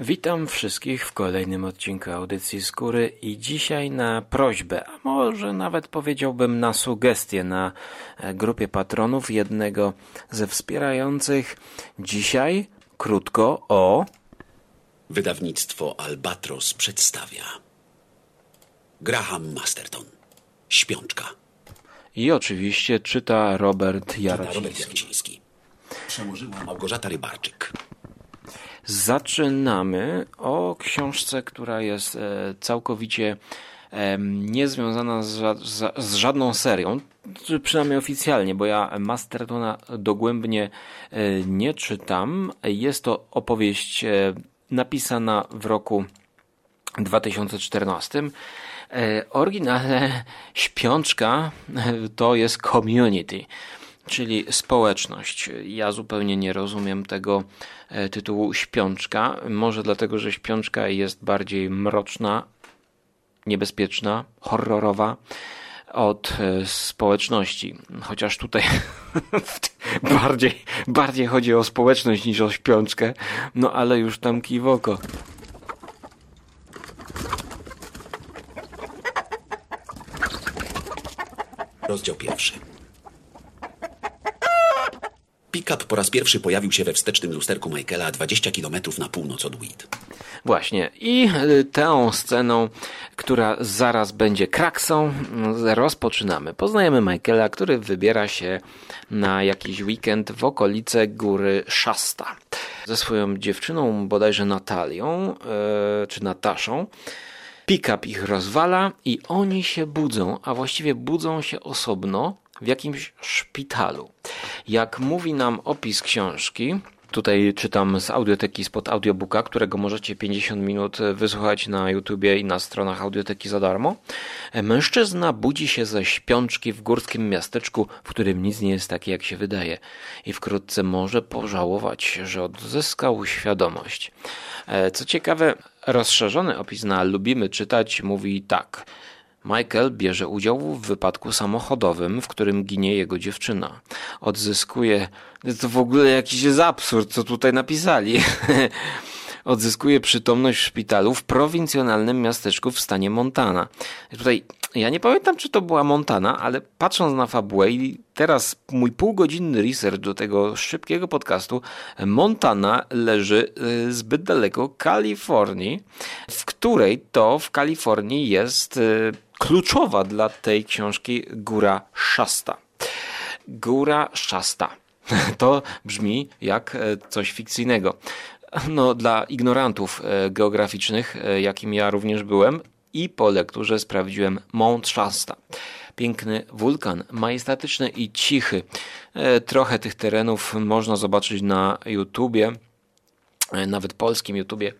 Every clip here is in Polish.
Witam wszystkich w kolejnym odcinku audycji Skóry i dzisiaj na prośbę, a może nawet powiedziałbym na sugestię na e, grupie patronów jednego ze wspierających dzisiaj krótko o Wydawnictwo Albatros przedstawia. Graham Masterton. Śpiączka. I oczywiście czyta Robert Czyta Jarociński. Robert Jarociński. Przełożyła Małgorzata Rybarczyk Zaczynamy o książce, która jest e, całkowicie niezwiązana z, ża- z, z żadną serią, przynajmniej oficjalnie, bo ja Mastertona dogłębnie e, nie czytam. Jest to opowieść e, napisana w roku 2014. E, Oryginalne śpiączka to jest community, czyli społeczność. Ja zupełnie nie rozumiem tego e, tytułu śpiączka. Może dlatego, że śpiączka jest bardziej mroczna, niebezpieczna, horrorowa od e, społeczności. Chociaż tutaj bardziej, bardziej chodzi o społeczność niż o śpiączkę. No ale już tam kij w oko. Rozdział pierwszy Pick-up po raz pierwszy pojawił się we wstecznym lusterku Michaela 20 km na północ od Weed. Właśnie. I y, tę sceną, która zaraz będzie kraksą, y, rozpoczynamy. Poznajemy Michaela, który wybiera się na jakiś weekend w okolice góry Shasta. Ze swoją dziewczyną, bodajże Natalią, y, czy Nataszą. Pick-up ich rozwala i oni się budzą, a właściwie budzą się osobno w jakimś szpitalu. Jak mówi nam opis książki, tutaj czytam z audioteki spod audiobooka, którego możecie 50 minut wysłuchać na YouTubie i na stronach audioteki za darmo. Mężczyzna budzi się ze śpiączki w górskim miasteczku, w którym nic nie jest takie, jak się wydaje, i wkrótce może pożałować, że odzyskał świadomość. E, Co ciekawe, rozszerzony opis na lubimy czytać mówi tak. Michael bierze udział w wypadku samochodowym, w którym ginie jego dziewczyna. Odzyskuje. To w ogóle jakiś jest absurd, co tutaj napisali. Odzyskuje przytomność w szpitalu w prowincjonalnym miasteczku w stanie Montana. Tutaj ja nie pamiętam, czy to była Montana, ale patrząc na fabułę i teraz mój półgodzinny research do tego szybkiego podcastu, Montana leży y, zbyt daleko Kalifornii, w której to w Kalifornii jest y, kluczowa dla tej książki góra Shasta. Góra Shasta. To brzmi jak e, coś fikcyjnego. No, dla ignorantów e, geograficznych, e, jakim ja również byłem, i po lekturze sprawdziłem Mount Shasta. Piękny wulkan, majestatyczny i cichy. Trochę tych terenów można zobaczyć na YouTubie nawet polskim YouTubie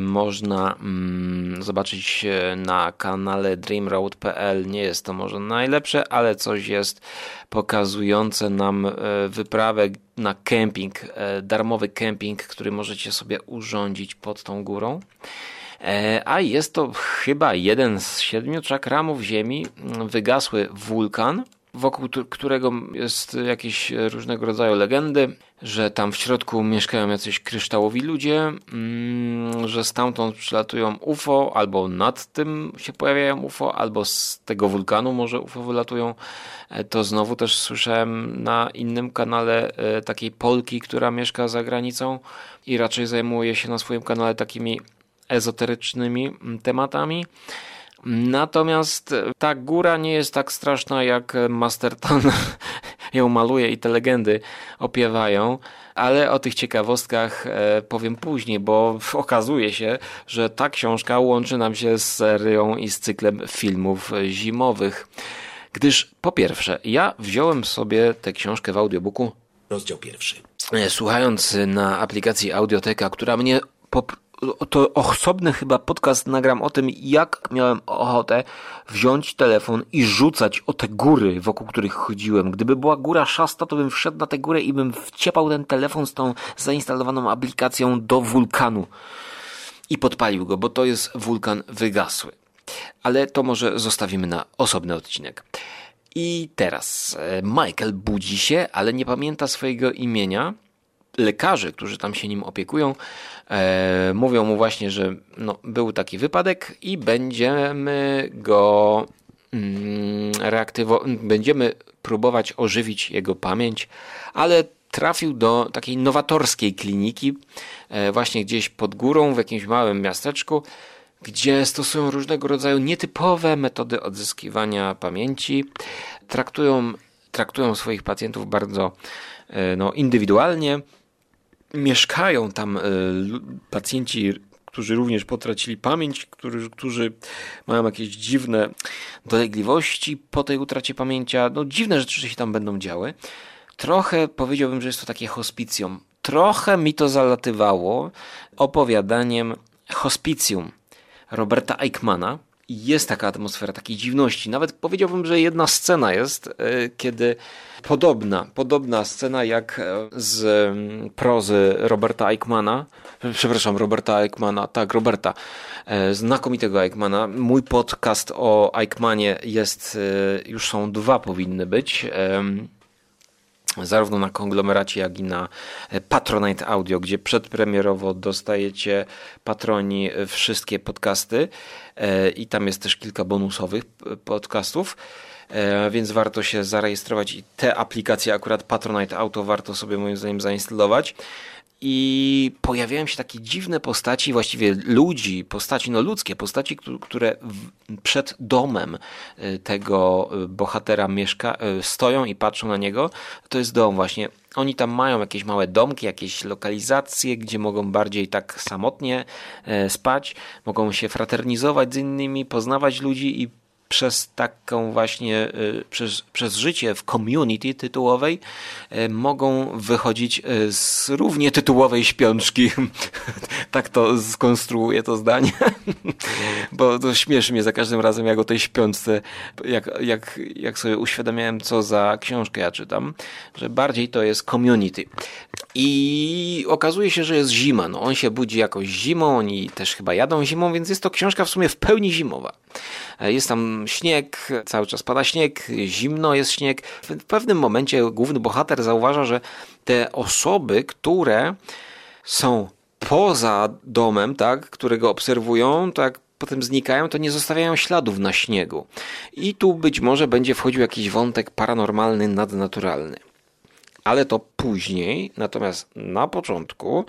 można mm, zobaczyć e, na kanale dreamroad.pl. Nie jest to może najlepsze, ale coś jest pokazujące nam e, wyprawę na kemping, e, darmowy kemping, który możecie sobie urządzić pod tą górą. E, A jest to chyba jeden z siedmiu czakramów Ziemi, wygasły wulkan, wokół którego jest jakieś różnego rodzaju legendy, że tam w środku mieszkają jacyś kryształowi ludzie, mm, że stamtąd przylatują UFO, albo nad tym się pojawiają UFO, albo z tego wulkanu może UFO wylatują. E, To znowu też słyszałem na innym kanale e, takiej Polki, która mieszka za granicą i raczej zajmuje się na swoim kanale takimi ezoterycznymi mm, tematami. Natomiast ta góra nie jest tak straszna, jak Masterton ją maluje i te legendy opiewają, ale o tych ciekawostkach e, powiem później, bo okazuje się, że ta książka łączy nam się z serią i z cyklem filmów zimowych. Gdyż po pierwsze, ja wziąłem sobie tę książkę w audiobooku Rozdział pierwszy E, słuchając na aplikacji Audioteka, która mnie pop- to osobny chyba podcast nagram o tym, jak miałem ochotę wziąć telefon i rzucać o te góry, wokół których chodziłem. Gdyby była góra Szasta, to bym wszedł na tę górę i bym wciepał ten telefon z tą zainstalowaną aplikacją do wulkanu i podpalił go, bo to jest wulkan wygasły. Ale to może zostawimy na osobny odcinek. I teraz e, Michael budzi się, ale nie pamięta swojego imienia. Lekarze, którzy tam się nim opiekują, e, mówią mu właśnie, że no, był taki wypadek i będziemy go mm, reaktywować, będziemy próbować ożywić jego pamięć, ale trafił do takiej nowatorskiej kliniki, e, właśnie gdzieś pod górą, w jakimś małym miasteczku, gdzie stosują różnego rodzaju nietypowe metody odzyskiwania pamięci. Traktują, traktują swoich pacjentów bardzo e, no, indywidualnie. Mieszkają tam e, pacjenci którzy również potracili pamięć, którzy, którzy mają jakieś dziwne dolegliwości po tej utracie pamięcia. No, dziwne rzeczy się tam będą działy. Trochę powiedziałbym, że jest to takie hospicjum. Trochę mi to zalatywało opowiadaniem hospicjum Roberta Eichmana. Jest taka atmosfera takiej dziwności. Nawet powiedziałbym, że jedna scena jest, e, kiedy podobna, podobna scena jak e, z mm, prozy Roberta Eichmana, przepraszam, Roberta Eichmana, tak, Roberta, e, znakomitego Eichmana. Mój podcast o Eichmanie jest, już są dwa powinny być zarówno na konglomeracie, jak i na Patronite Audio, gdzie przedpremierowo dostajecie patroni wszystkie podcasty e, i tam jest też kilka bonusowych podcastów. E, więc warto się zarejestrować i te aplikacje, akurat Patronite Auto, warto sobie moim zdaniem zainstalować i pojawiają się takie dziwne postaci, właściwie ludzi, postaci, no ludzkie postaci, które przed domem y, tego y, bohatera mieszka, stoją i patrzą na niego. To jest dom właśnie. Oni tam mają jakieś małe domki, jakieś lokalizacje, gdzie mogą bardziej tak samotnie spać, mogą się fraternizować z innymi, poznawać ludzi i przez taką właśnie, y, przez, przez życie w community tytułowej y, mogą wychodzić y, z równie tytułowej śpiączki. tak to skonstruuję to zdanie. Bo to śmieszy mnie za każdym razem, jak o tej śpiączce, jak, jak, jak sobie uświadamiałem, co za książkę ja czytam, że bardziej to jest community. I okazuje się, że jest zima. No, on się budzi jakoś zimą, oni też chyba jadą zimą, więc jest to książka w sumie w pełni zimowa. E, jest tam śnieg, cały czas pada śnieg, zimno jest śnieg. W pewnym momencie główny bohater zauważa, że te osoby, które są poza domem, tak, którego obserwują, tak potem znikają, to nie zostawiają śladów na śniegu. I tu być może będzie wchodził jakiś wątek paranormalny, nadnaturalny. Ale to później, natomiast na początku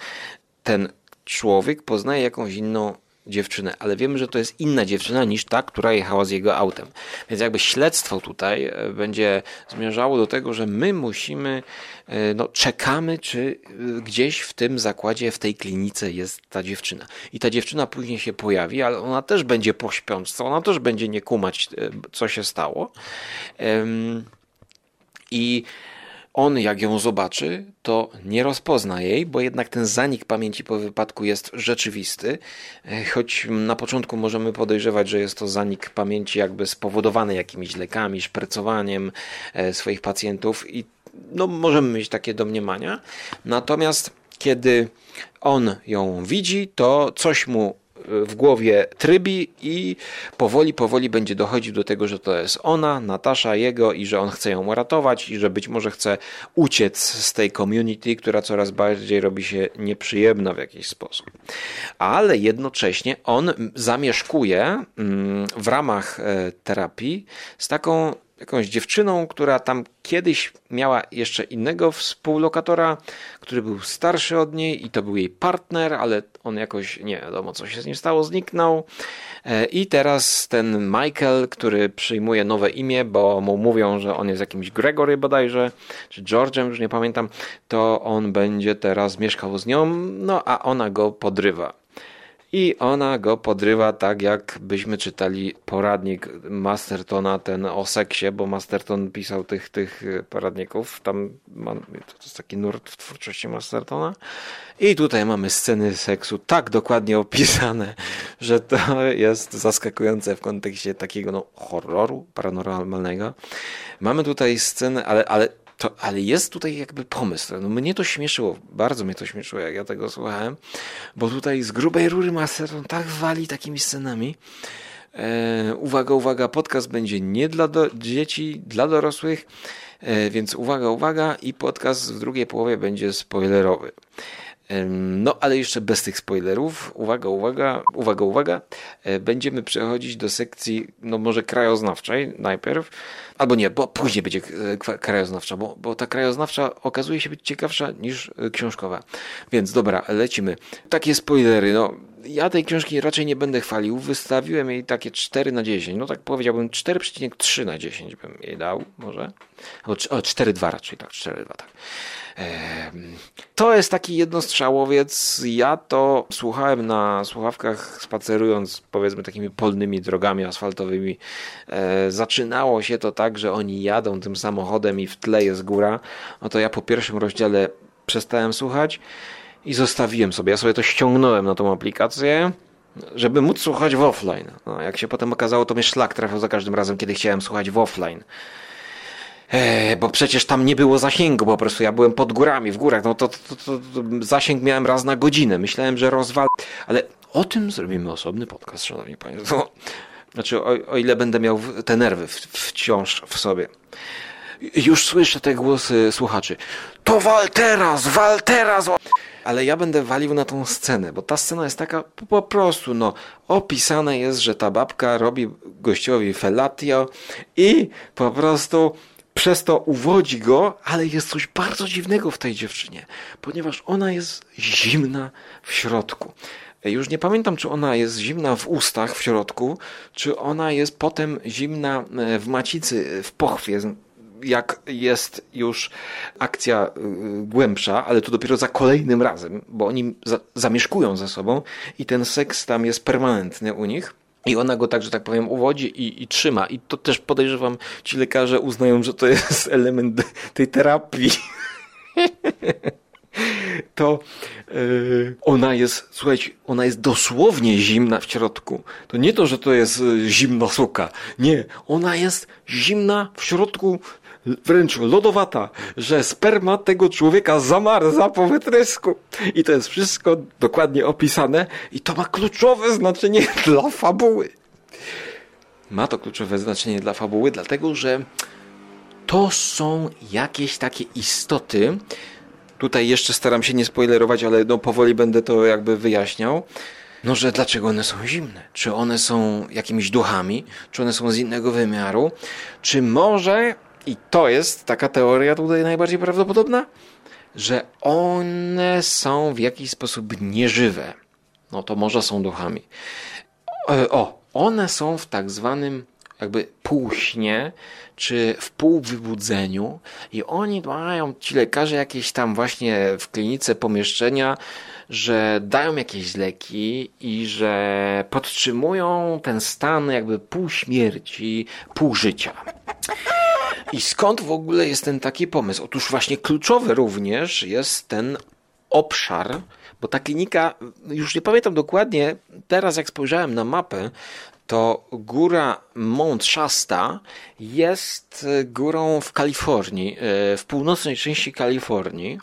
ten człowiek poznaje jakąś inną dziewczynę, ale wiemy, że to jest inna dziewczyna niż ta, która jechała z jego autem. Więc jakby śledztwo tutaj e, będzie zmierzało do tego, że my musimy, e, no czekamy, czy e, gdzieś w tym zakładzie, w tej klinice jest ta dziewczyna. I ta dziewczyna później się pojawi, ale ona też będzie po śpiączce, ona też będzie nie kumać, co się stało. I on, jak ją zobaczy, to nie rozpozna jej, bo jednak ten zanik pamięci po wypadku jest rzeczywisty. E, choć na początku możemy podejrzewać, że jest to zanik pamięci jakby spowodowany jakimiś lekami, szpercowaniem e, swoich pacjentów i no, możemy mieć takie domniemania. Natomiast kiedy on ją widzi, to coś mu w głowie trybi i powoli, powoli będzie dochodził do tego, że to jest ona, Natasza, jego i że on chce ją uratować i że być może chce uciec z tej community, która coraz bardziej robi się nieprzyjemna w jakiś sposób. Ale jednocześnie on zamieszkuje mm, w ramach e, terapii z taką jakąś dziewczyną, która tam kiedyś miała jeszcze innego współlokatora, który był starszy od niej i to był jej partner, ale on jakoś, nie wiadomo co się z nim stało, zniknął. E, I teraz ten Michael, który przyjmuje nowe imię, bo mu mówią, że on jest jakimś Gregory bodajże, czy George'em, już nie pamiętam, to on będzie teraz mieszkał z nią, no a ona go podrywa i ona go podrywa tak, jakbyśmy czytali poradnik Mastertona, ten o seksie, bo Masterton pisał tych, tych poradników. Tam to jest taki nurt w twórczości Mastertona. I tutaj mamy sceny seksu tak dokładnie opisane, że to jest zaskakujące w kontekście takiego no, horroru paranormalnego. Mamy tutaj sceny, ale, ale to, ale jest tutaj jakby pomysł. No mnie to śmieszyło, bardzo mnie to śmieszyło, jak ja tego słuchałem, bo tutaj z grubej rury Master on tak wali takimi scenami. E, uwaga, uwaga, podcast będzie nie dla do, dzieci, dla dorosłych. E, więc uwaga, uwaga i podcast w drugiej połowie będzie spoilerowy. No, ale jeszcze bez tych spoilerów. Uwaga, uwaga, uwaga, uwaga. E, będziemy przechodzić do sekcji, no może krajoznawczej najpierw, albo nie, bo później będzie e, krajoznawcza, bo, bo ta krajoznawcza okazuje się być ciekawsza niż e, książkowa. Więc dobra, lecimy. Takie spoilery, no. Ja tej książki raczej nie będę chwalił. Wystawiłem jej takie 4 na 10. No tak powiedziałbym 4,3 na 10 bym jej dał, może. O, 4,2 raczej, tak, 4,2 tak. To jest taki jednostrzałowiec. Ja to słuchałem na słuchawkach spacerując powiedzmy takimi polnymi drogami asfaltowymi. E, zaczynało się to tak, że oni jadą tym samochodem i w tle jest góra. No to ja po pierwszym rozdziale przestałem słuchać i zostawiłem sobie. Ja sobie to ściągnąłem na tą aplikację żeby móc słuchać w offline. No, jak się potem okazało, to mnie szlak trafiał za każdym razem, kiedy chciałem słuchać w offline. E, bo przecież tam nie było zasięgu po prostu, ja byłem pod górami, w górach, no to, to, to, to zasięg miałem raz na godzinę, myślałem, że rozwal... Ale o tym zrobimy osobny podcast, szanowni państwo. Znaczy, o, o ile będę miał te nerwy wciąż w sobie. Już słyszę te głosy słuchaczy. To wal teraz, wal teraz! Ale ja będę walił na tą scenę, bo ta scena jest taka po prostu, no, opisane jest, że ta babka robi gościowi felatio i po prostu przez to uwodzi go, ale jest coś bardzo dziwnego w tej dziewczynie, ponieważ ona jest zimna w środku. Już nie pamiętam, czy ona jest zimna w ustach w środku, czy ona jest potem zimna e, w macicy, w pochwie, jak jest już akcja e, głębsza, ale to dopiero za kolejnym razem, bo oni zamieszkują ze sobą i ten seks tam jest permanentny u nich. I ona go tak, że tak powiem, uwodzi i, i trzyma. I to też podejrzewam, ci lekarze uznają, że to jest element tej terapii. to yy, ona jest, słuchajcie, ona jest dosłownie zimna w środku. To nie to, że to jest e, zimna suka. Nie, ona jest zimna w środku wręcz lodowata, że sperma tego człowieka zamarza po wytrysku. I to jest wszystko dokładnie opisane i to ma kluczowe znaczenie dla fabuły. Ma to kluczowe znaczenie dla fabuły, dlatego że to są jakieś takie istoty. Tutaj jeszcze staram się nie spoilerować, ale no powoli będę to jakby wyjaśniał. No, że dlaczego one są zimne? Czy one są jakimiś duchami? Czy one są z innego wymiaru? Czy może i to jest taka teoria tutaj najbardziej prawdopodobna, że one są w jakiś sposób nieżywe. No to może są duchami. E, o, one są w tak zwanym jakby półśnie, czy w półwybudzeniu i oni mają, ci lekarze jakieś tam właśnie w klinice pomieszczenia, że dają jakieś leki i że podtrzymują ten stan jakby pół śmierci, pół życia. I skąd w ogóle jest ten taki pomysł? Otóż właśnie kluczowy również jest ten obszar, bo ta klinika, już nie pamiętam dokładnie, teraz jak spojrzałem na mapę, to góra Mount Shasta jest górą w Kalifornii, e, w północnej części Kalifornii,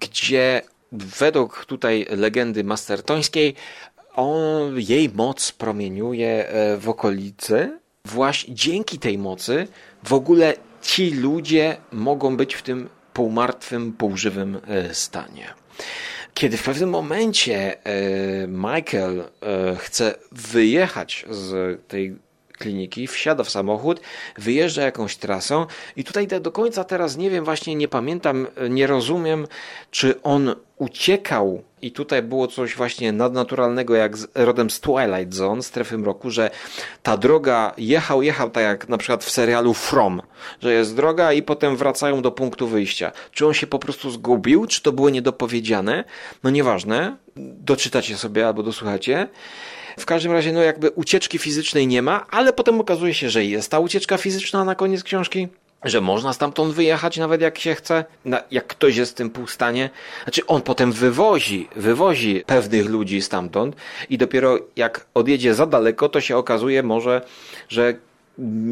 gdzie według tutaj legendy mastertońskiej on, jej moc promieniuje e, w okolicy. Właśnie dzięki tej mocy w ogóle ci ludzie mogą być w tym półmartwym, półżywym e, stanie. Kiedy w pewnym momencie e, Michael e, chce wyjechać z tej kliniki, wsiada w samochód, wyjeżdża jakąś trasą i tutaj do końca teraz nie wiem, właśnie nie pamiętam, nie rozumiem, czy on uciekał i tutaj było coś właśnie nadnaturalnego, jak z, rodem z Twilight Zone, strefy mroku, że ta droga jechał, jechał tak jak na przykład w serialu From, że jest droga i potem wracają do punktu wyjścia. Czy on się po prostu zgubił, czy to było niedopowiedziane? No nieważne, doczytacie sobie albo dosłuchacie. W każdym razie, no jakby ucieczki fizycznej nie ma, ale potem okazuje się, że jest ta ucieczka fizyczna na koniec książki że można stamtąd wyjechać nawet jak się chce, jak ktoś jest w tym półstanie. Znaczy on potem wywozi, wywozi pewnych ludzi stamtąd i dopiero jak odjedzie za daleko, to się okazuje może, że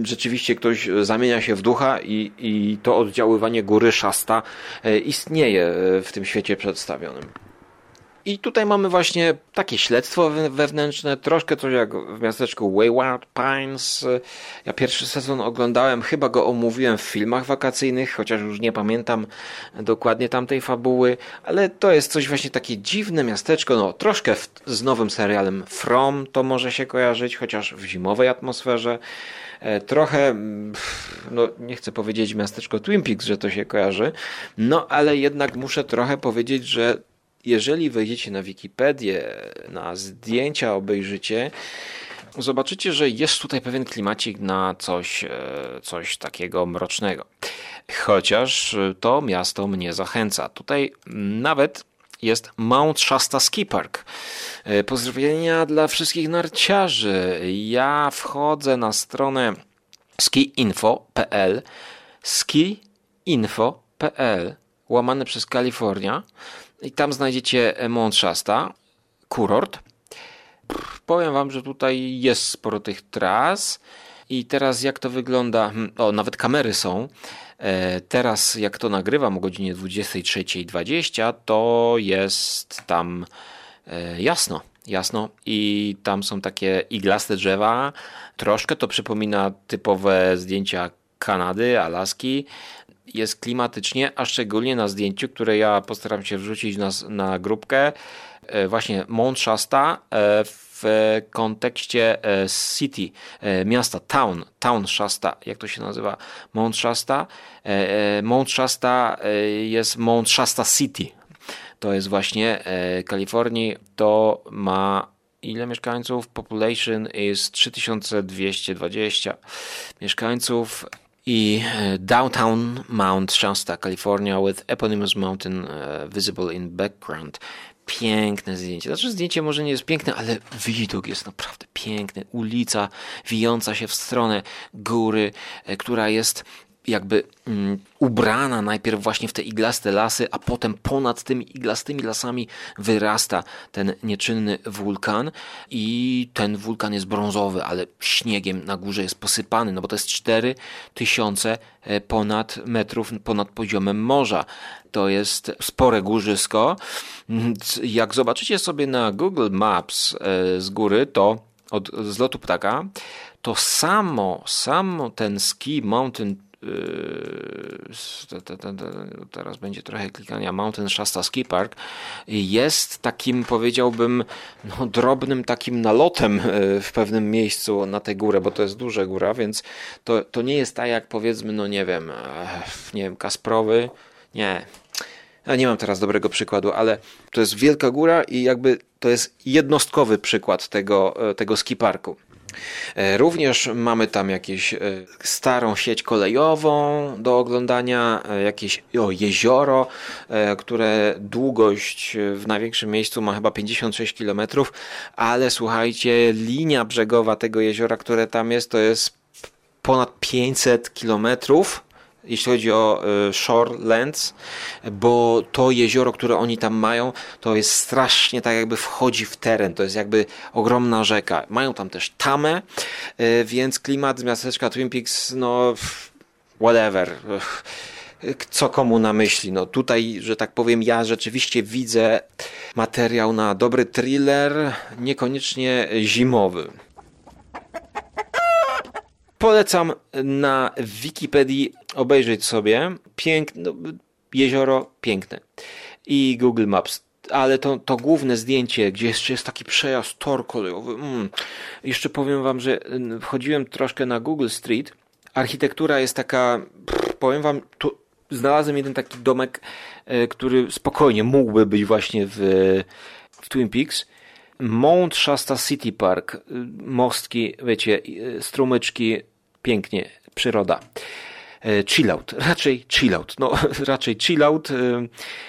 rzeczywiście ktoś zamienia się w ducha i, i to oddziaływanie góry szasta e, istnieje e, w tym świecie przedstawionym. I tutaj mamy właśnie takie śledztwo wewnętrzne, troszkę coś jak w miasteczku Wayward Pines. Ja pierwszy sezon oglądałem, chyba go omówiłem w filmach wakacyjnych, chociaż już nie pamiętam dokładnie tamtej fabuły, ale to jest coś właśnie takie dziwne miasteczko, no troszkę w, z nowym serialem From to może się kojarzyć, chociaż w zimowej atmosferze. E, trochę, no nie chcę powiedzieć miasteczko Twin Peaks, że to się kojarzy, no ale jednak muszę trochę powiedzieć, że jeżeli wejdziecie na Wikipedię, na zdjęcia obejrzycie, zobaczycie, że jest tutaj pewien klimacik na coś, e, coś takiego mrocznego. Chociaż to miasto mnie zachęca. Tutaj nawet jest Mount Shasta Ski Park. E, pozdrowienia dla wszystkich narciarzy. Ja wchodzę na stronę skiinfo.pl skiinfo.pl łamane przez Kalifornia i tam znajdziecie Mount Shasta, kurort. Powiem wam, że tutaj jest sporo tych tras. I teraz jak to wygląda? Hmm, o, nawet kamery są. E, teraz jak to nagrywam o godzinie 23.20, to jest tam e, jasno. Jasno, i tam są takie iglaste drzewa. Troszkę to przypomina typowe zdjęcia Kanady, Alaski jest klimatycznie, a szczególnie na zdjęciu, które ja postaram się wrzucić na, na grupkę, e, właśnie Mount Shasta e, w kontekście e, city, miasta, town, town Shasta, jak to się nazywa, Mount Shasta. Mount Shasta jest Mount Shasta City. To jest właśnie Kalifornii, to ma ile mieszkańców? Population is 3220 mieszkańców i e, Downtown Mount Shasta, California with eponymous mountain e, visible in background. Piękne zdjęcie. Znaczy zdjęcie może nie jest piękne, ale widok jest naprawdę piękny. Ulica wijąca się w stronę góry, e, która jest jakby mm, ubrana najpierw właśnie w te iglaste lasy, a potem ponad tymi iglastymi lasami wyrasta ten nieczynny wulkan i ten wulkan jest brązowy, ale śniegiem na górze jest posypany, no bo to jest 4000 e, ponad metrów ponad poziomem morza. To jest spore górzysko. Jak zobaczycie sobie na Google Maps e, z góry, to od zlotu ptaka, to samo, samo ten ski mountain teraz będzie trochę klikania. Mountain Shasta Ski Park, jest takim powiedziałbym no, drobnym takim nalotem yy, w pewnym miejscu na tę górę, bo to jest duża góra, więc to, to nie jest tak jak powiedzmy, no nie wiem, nie wiem, Kasprowy, nie, ja nie mam teraz dobrego przykładu, ale to jest wielka góra i jakby to jest jednostkowy przykład tego, e, tego skiparku. E, również mamy tam jakieś e, starą sieć kolejową do oglądania, e, jakieś o, jezioro, które długość w największym miejscu ma chyba 56 km, ale słuchajcie, linia brzegowa tego jeziora, które tam jest, to jest ponad 500 kilometrów jeśli chodzi o e, Shorelands, bo to jezioro, które oni tam mają, to jest strasznie tak jakby wchodzi w teren, to jest jakby ogromna rzeka. Mają tam też tamę, e, więc klimat z miasteczka Twin Peaks, no whatever co komu na myśli. No tutaj, że tak powiem, ja rzeczywiście widzę materiał na dobry thriller, niekoniecznie zimowy. Polecam na Wikipedii obejrzeć sobie. Piękne, no, jezioro piękne. I Google Maps. Ale to, to główne zdjęcie, gdzie jeszcze jest taki przejazd tor kolejowy. Mm. Jeszcze powiem wam, że wchodziłem troszkę na Google Street. Architektura jest taka, powiem wam, tu znalazłem jeden taki domek, e, który spokojnie mógłby być właśnie w, w Twin Peaks. Mount Shasta City Park, mostki, wiecie, e, strumyczki, pięknie, przyroda. E, chillout, raczej chillout, no raczej chillout e,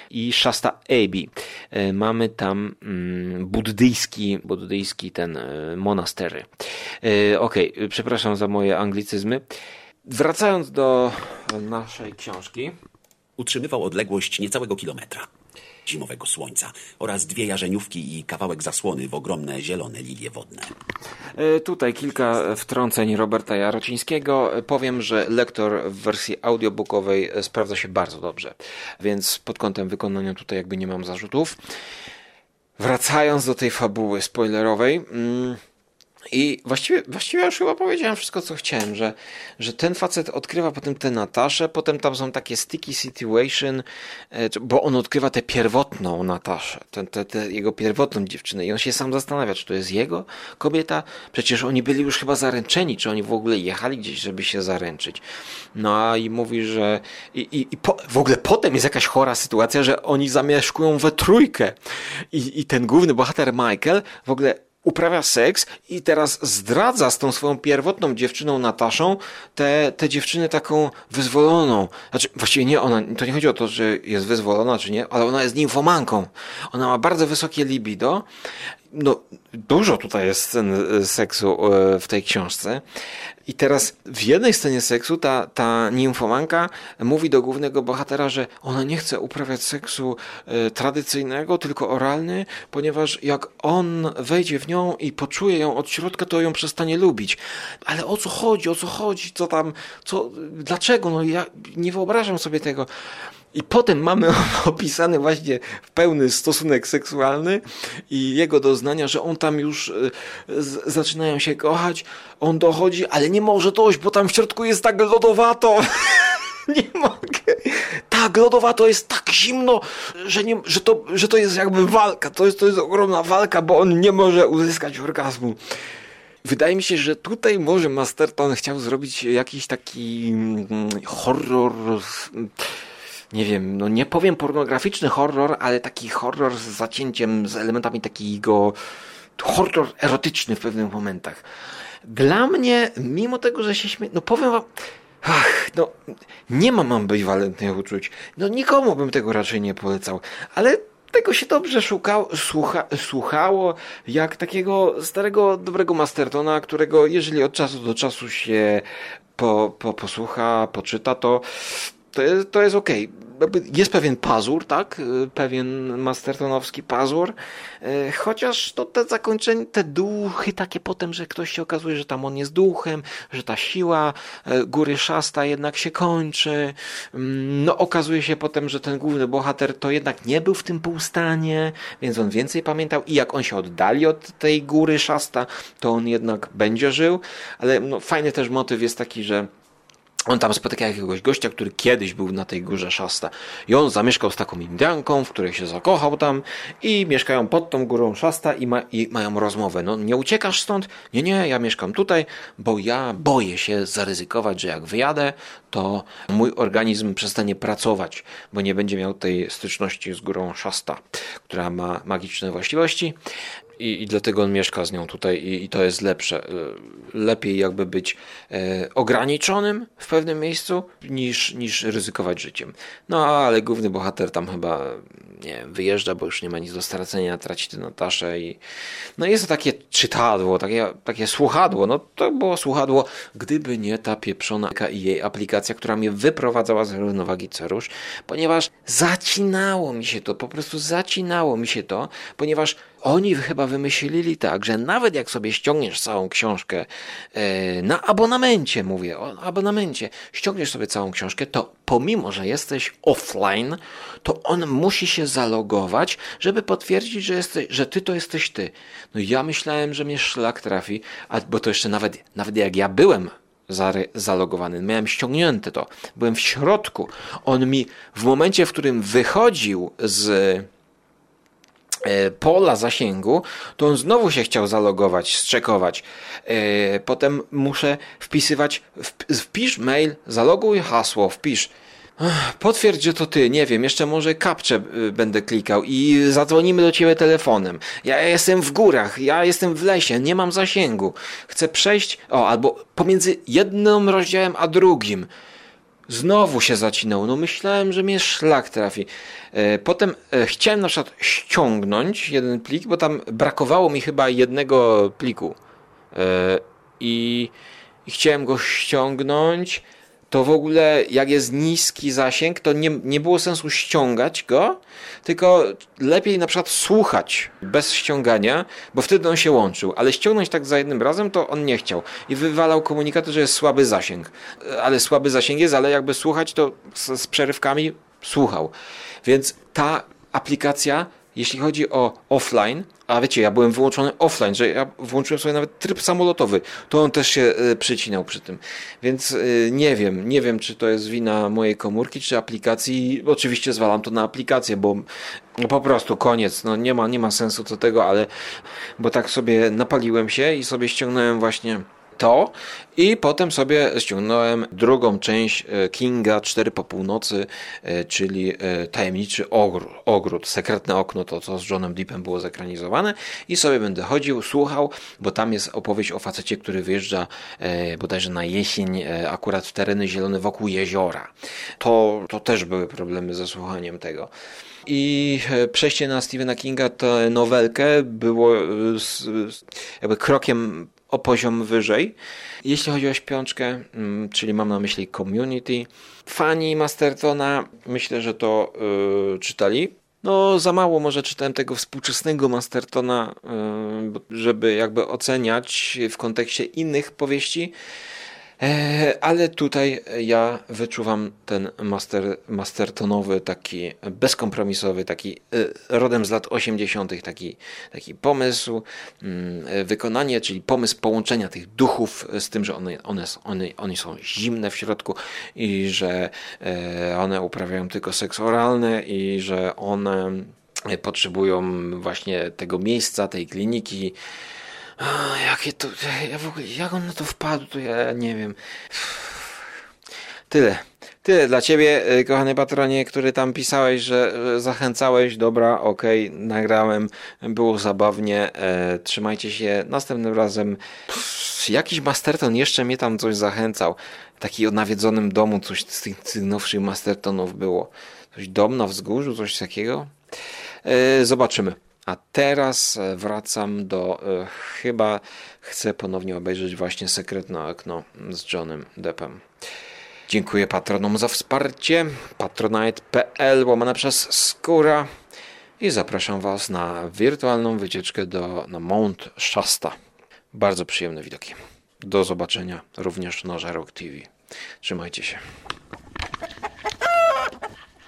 i Shasta Abbey. E, mamy tam mm, buddyjski, buddyjski ten monastery. Okej, okay, przepraszam za moje anglicyzmy. Wracając do naszej książki. Utrzymywał odległość niecałego kilometra zimowego słońca oraz dwie jarzeniówki i kawałek zasłony w ogromne zielone lilie wodne. E, tutaj kilka wtrąceń Roberta Jarocińskiego. Powiem, że lektor w wersji audiobookowej sprawdza się bardzo dobrze, więc pod kątem wykonania tutaj jakby nie mam zarzutów. wracając do tej fabuły spoilerowej. Mm, i właściwie, właściwie już chyba powiedziałem wszystko, co chciałem, że, że ten facet odkrywa potem tę Nataszę, potem tam są takie sticky situation, e, bo on odkrywa tę pierwotną Nataszę, tę, tę, tę jego pierwotną dziewczynę i on się sam zastanawia, czy to jest jego kobieta? Przecież oni byli już chyba zaręczeni, czy oni w ogóle jechali gdzieś, żeby się zaręczyć. No a i mówi, że i, i, i po, w ogóle potem jest jakaś chora sytuacja, że oni zamieszkują we trójkę i, i ten główny bohater Michael w ogóle uprawia seks i teraz zdradza z tą swoją pierwotną dziewczyną Nataszą tę, tę dziewczynę taką wyzwoloną. Znaczy, właściwie nie ona, to nie chodzi o to, że jest wyzwolona czy nie, ale ona jest nimfomanką. Ona ma bardzo wysokie libido no, dużo tutaj jest scen e, seksu e, w tej książce. I teraz w jednej scenie seksu ta, ta nimfomanka mówi do głównego bohatera, że ona nie chce uprawiać seksu e, tradycyjnego, tylko oralny, ponieważ jak on wejdzie w nią i poczuje ją od środka, to ją przestanie lubić. Ale o co chodzi, o co chodzi, co tam, co, dlaczego? No ja nie wyobrażam sobie tego. I potem mamy opisany właśnie w pełny stosunek seksualny i jego doznania, że on tam już e, zaczynają się kochać, on dochodzi, ale nie może dojść, bo tam w środku jest tak lodowato. nie mogę. Tak, lodowato jest tak zimno, że, nie, że, to, że to jest jakby walka. To jest, to jest ogromna walka, bo on nie może uzyskać orgazmu. Wydaje mi się, że tutaj może Masterton chciał zrobić jakiś taki mm, horror nie wiem, no nie powiem pornograficzny horror, ale taki horror z zacięciem, z elementami takiego horror erotyczny w pewnych momentach. Dla mnie, mimo tego, że się śmieję, no powiem wam, ach, no nie mam ambiwalentnych uczuć. No nikomu bym tego raczej nie polecał, ale tego się dobrze szukał, słucha, słuchało, jak takiego starego, dobrego Mastertona, którego jeżeli od czasu do czasu się po, po, posłucha, poczyta, to to jest, to jest okej. Okay. Jest pewien pazur, tak? Pewien mastertonowski pazur. E, chociaż to te zakończenie, te duchy takie potem, że ktoś się okazuje, że tam on jest duchem, że ta siła e, góry szasta jednak się kończy. Mm, no okazuje się potem, że ten główny bohater to jednak nie był w tym półstanie, więc on więcej pamiętał i jak on się oddali od tej góry szasta, to on jednak będzie żył. Ale no, fajny też motyw jest taki, że on tam spotyka jakiegoś gościa, który kiedyś był na tej górze Szasta. I on zamieszkał z taką Indianką, w której się zakochał tam i mieszkają pod tą górą Szasta i, ma, i mają rozmowę. No nie uciekasz stąd? Nie, nie, ja mieszkam tutaj, bo ja boję się zaryzykować, że jak wyjadę, to mój organizm przestanie pracować, bo nie będzie miał tej styczności z górą Szasta, która ma magiczne właściwości i, i dlatego on mieszka z nią tutaj i, i, to jest lepsze. E, lepiej jakby być e, ograniczonym w pewnym miejscu niż, niż ryzykować życiem. No ale główny bohater tam chyba nie wyjeżdża, bo już nie ma nic do stracenia, traci tę Nataszę i no jest to takie czytadło, takie, takie słuchadło. No to było słuchadło, gdyby nie ta pieprzona i jej aplikacja, która mnie wyprowadzała z równowagi cerusz, ponieważ zacinało mi się to, po prostu zacinało mi się to, ponieważ oni chyba wymyślili tak, że nawet jak sobie ściągniesz całą książkę e, na abonamencie, mówię o abonamencie, ściągniesz sobie całą książkę, to pomimo, że jesteś offline, to on musi się zalogować, żeby potwierdzić, że, jesteś, że ty to jesteś ty. No ja myślałem, że mnie szlak trafi, a, bo to jeszcze nawet, nawet jak ja byłem zalogowany. Miałem ściągnięte to. Byłem w środku. On mi w momencie, w którym wychodził z pola zasięgu, to on znowu się chciał zalogować, zczekować. E, potem muszę wpisywać, wpisz mail, zaloguj hasło, wpisz. Potwierdź, że to ty, nie wiem, jeszcze może kapcze będę klikał i zadzwonimy do ciebie telefonem. Ja jestem w górach, ja jestem w lesie, nie mam zasięgu. Chcę przejść, o, albo pomiędzy jednym rozdziałem a drugim. Znowu się zacinał. No myślałem, że mnie szlak trafi. E, potem e, chciałem na przykład ściągnąć jeden plik, bo tam brakowało mi chyba jednego pliku. E, I, i chciałem go ściągnąć to w ogóle jak jest niski zasięg, to nie, nie było sensu ściągać go, tylko lepiej na przykład słuchać bez ściągania, bo wtedy on się łączył, ale ściągnąć tak za jednym razem to on nie chciał i wywalał komunikaty, że jest słaby zasięg. Ale słaby zasięg jest, ale jakby słuchać to z, z przerywkami słuchał. Więc ta aplikacja jeśli chodzi o offline, a wiecie, ja byłem wyłączony offline, że ja włączyłem sobie nawet tryb samolotowy, to on też się y, przycinał przy tym. Więc y, nie wiem, nie wiem, czy to jest wina mojej komórki, czy aplikacji. Oczywiście zwalam to na aplikację, bo no po prostu koniec, no nie ma, nie ma sensu co tego, ale bo tak sobie napaliłem się i sobie ściągnąłem właśnie to i potem sobie ściągnąłem drugą część e, Kinga 4 po północy, e, czyli e, Tajemniczy Ogród, ogród Sekretne Okno, to co z Johnem Deepem było zekranizowane i sobie będę chodził, słuchał, bo tam jest opowieść o facecie, który wyjeżdża bodajże na jesień akurat w tereny zielone wokół jeziora. To, to też były problemy ze słuchaniem tego. I przejście na Stephena Kinga, tę nowelkę było jakby krokiem o poziom wyżej. Jeśli chodzi o śpiączkę, mm, czyli mam na myśli community, fani Mastertona myślę, że to yy, czytali. No, za mało może czytałem tego współczesnego Mastertona, yy, żeby jakby oceniać w kontekście innych powieści. E, ale tutaj ja wyczuwam ten master, mastertonowy, taki bezkompromisowy, taki e, rodem z lat 80., taki, taki pomysł, mm, e, wykonanie, czyli pomysł połączenia tych duchów z tym, że one, one, one, one są zimne w środku i że one uprawiają tylko seks oralny i że one potrzebują właśnie tego miejsca, tej kliniki a, jakie to. Ja w ogóle, jak on na to wpadł, to ja nie wiem. Tyle. Tyle dla ciebie, y, kochany patronie, który tam pisałeś, że zachęcałeś. Dobra, okej, okay, nagrałem. Było zabawnie. E, trzymajcie się. Następnym razem. Pff, jakiś Masterton jeszcze mnie tam coś zachęcał. Taki o nawiedzonym domu, coś z tych, tych nowszych Mastertonów było. Coś dom na wzgórzu, coś takiego. E, zobaczymy. A teraz e, wracam do. E, chyba chcę ponownie obejrzeć właśnie Sekretne Okno z Johnem Deppem. Dziękuję patronom za wsparcie. patronite.pl łamane przez skóra. I zapraszam Was na wirtualną wycieczkę do, na Mount Shasta. Bardzo przyjemne widoki. Do zobaczenia również na Żarok TV. Trzymajcie się.